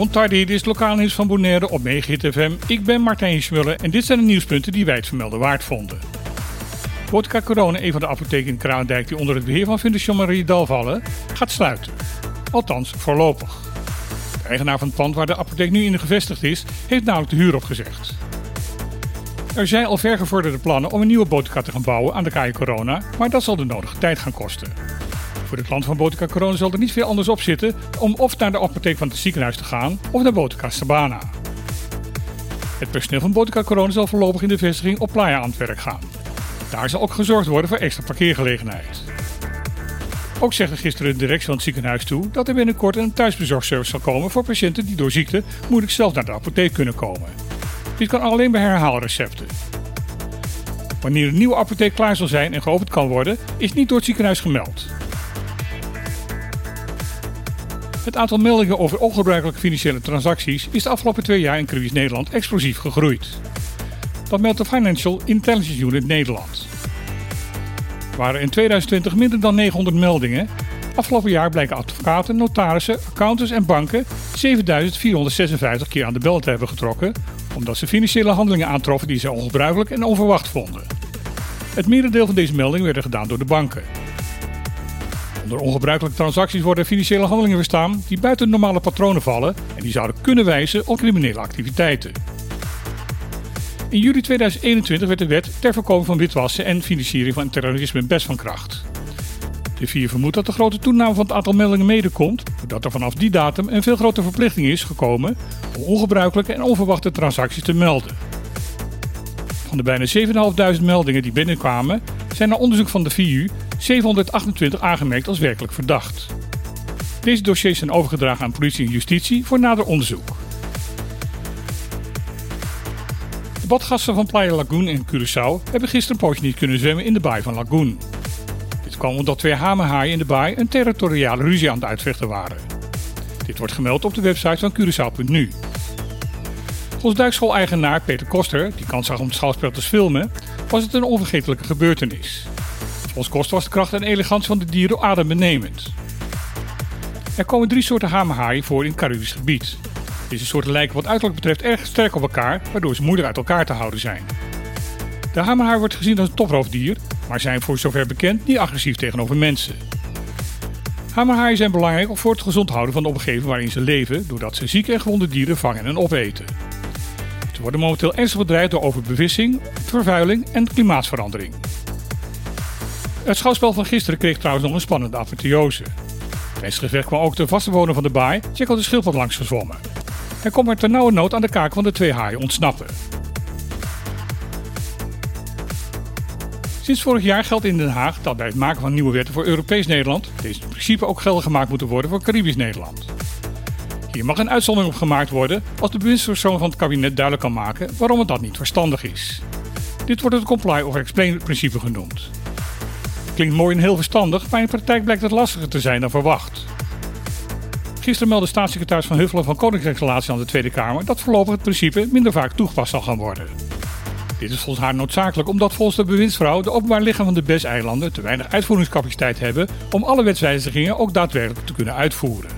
Montardi, dit is lokaal nieuws van Bonaire op Megahit FM. Ik ben Martijn Schmullen en dit zijn de nieuwspunten die wij het vermelden waard vonden. Vodka Corona, een van de apotheken in Kraandijk die onder het beheer van Fundación Marie Dal vallen, gaat sluiten. Althans, voorlopig. De eigenaar van het pand waar de apotheek nu in gevestigd is, heeft namelijk de huur opgezegd. Er zijn al vergevorderde plannen om een nieuwe boterka te gaan bouwen aan de Kaai Corona, maar dat zal de nodige tijd gaan kosten. Voor de klant van Botica Corona zal er niet veel anders op zitten om of naar de apotheek van het ziekenhuis te gaan of naar Botica Sabana. Het personeel van Botica Corona zal voorlopig in de vestiging op Playa aan het werk gaan. Daar zal ook gezorgd worden voor extra parkeergelegenheid. Ook zegde gisteren de directie van het ziekenhuis toe dat er binnenkort een thuisbezorgservice zal komen voor patiënten die door ziekte moeilijk zelf naar de apotheek kunnen komen. Dit kan alleen bij herhaalrecepten. Wanneer een nieuwe apotheek klaar zal zijn en geopend kan worden, is niet door het ziekenhuis gemeld. Het aantal meldingen over ongebruikelijke financiële transacties is de afgelopen twee jaar in Cruise Nederland explosief gegroeid. Dat meldt de Financial Intelligence Unit Nederland. Er waren in 2020 minder dan 900 meldingen. Afgelopen jaar blijken advocaten, notarissen, accountants en banken 7456 keer aan de bel te hebben getrokken, omdat ze financiële handelingen aantroffen die ze ongebruikelijk en onverwacht vonden. Het merendeel van deze meldingen werden gedaan door de banken. Onder ongebruikelijke transacties worden financiële handelingen verstaan die buiten normale patronen vallen en die zouden kunnen wijzen op criminele activiteiten. In juli 2021 werd de wet ter voorkoming van witwassen en financiering van terrorisme best van kracht. De vier vermoedt dat de grote toename van het aantal meldingen mede komt, doordat er vanaf die datum een veel grotere verplichting is gekomen om ongebruikelijke en onverwachte transacties te melden. Van de bijna 7.500 meldingen die binnenkwamen, zijn na onderzoek van de VU 728 aangemerkt als werkelijk verdacht. Deze dossiers zijn overgedragen aan politie en justitie voor nader onderzoek. De badgasten van Playa Lagoon in Curaçao hebben gisteren een poosje niet kunnen zwemmen in de baai van Lagoon. Dit kwam omdat twee hamerhaaien in de baai een territoriale ruzie aan het uitvechten waren. Dit wordt gemeld op de website van Curaçao.nu. Volgens duikschool-eigenaar Peter Koster, die kans zag om het schouwspel te filmen, was het een onvergetelijke gebeurtenis. Volgens Koster was de kracht en elegantie van de dieren adembenemend. Er komen drie soorten hamerhaaien voor in het Caribisch gebied. Deze soorten lijken wat uiterlijk betreft erg sterk op elkaar, waardoor ze moeilijk uit elkaar te houden zijn. De hamerhaai wordt gezien als een toproofdier, maar zijn voor zover bekend niet agressief tegenover mensen. Hamerhaaien zijn belangrijk voor het gezond houden van de omgeving waarin ze leven, doordat ze zieke en gewonde dieren vangen en opeten. Ze worden momenteel ernstig bedreigd door overbevissing, vervuiling en klimaatverandering. Het schouwspel van gisteren kreeg trouwens nog een spannende apotheose. Tijdens het gevecht kwam ook de vaste bewoner van de baai, Jekyll de Schildpad, langs gezwommen. Hij kon met nauwe nood aan de kaak van de twee haaien ontsnappen. Sinds vorig jaar geldt in Den Haag dat bij het maken van nieuwe wetten voor Europees Nederland deze in principe ook geldig gemaakt moeten worden voor Caribisch Nederland. Hier mag een uitzondering op gemaakt worden als de bewindspersoon van het kabinet duidelijk kan maken waarom het dat niet verstandig is. Dit wordt het comply or explain principe genoemd. Klinkt mooi en heel verstandig, maar in praktijk blijkt het lastiger te zijn dan verwacht. Gisteren meldde staatssecretaris Van Huffelen van Koninkrijksrelatie aan de Tweede Kamer dat voorlopig het principe minder vaak toegepast zal gaan worden. Dit is volgens haar noodzakelijk omdat volgens de bewindsvrouw de openbaar lichaam van de BES-eilanden te weinig uitvoeringscapaciteit hebben om alle wetswijzigingen ook daadwerkelijk te kunnen uitvoeren.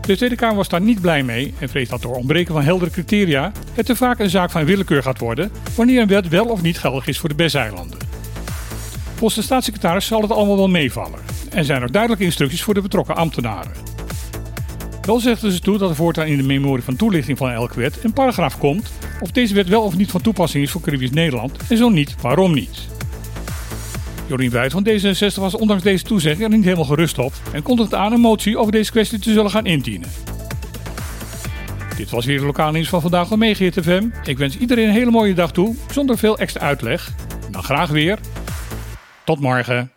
De Tweede Kamer was daar niet blij mee en vreest dat door ontbreken van heldere criteria het te vaak een zaak van willekeur gaat worden wanneer een wet wel of niet geldig is voor de BES-eilanden. Volgens de staatssecretaris zal het allemaal wel meevallen en zijn er duidelijke instructies voor de betrokken ambtenaren. Wel zegden ze toe dat er voortaan in de memorie van toelichting van elke wet een paragraaf komt of deze wet wel of niet van toepassing is voor Caribisch Nederland en zo niet, waarom niet. Jorien Wuit van D66 was ondanks deze toezegging er niet helemaal gerust op en kondigde aan een motie over deze kwestie te zullen gaan indienen. Dit was weer de lokaal nieuws van vandaag op Meegeert FM. Ik wens iedereen een hele mooie dag toe, zonder veel extra uitleg. En dan graag weer. Tot morgen.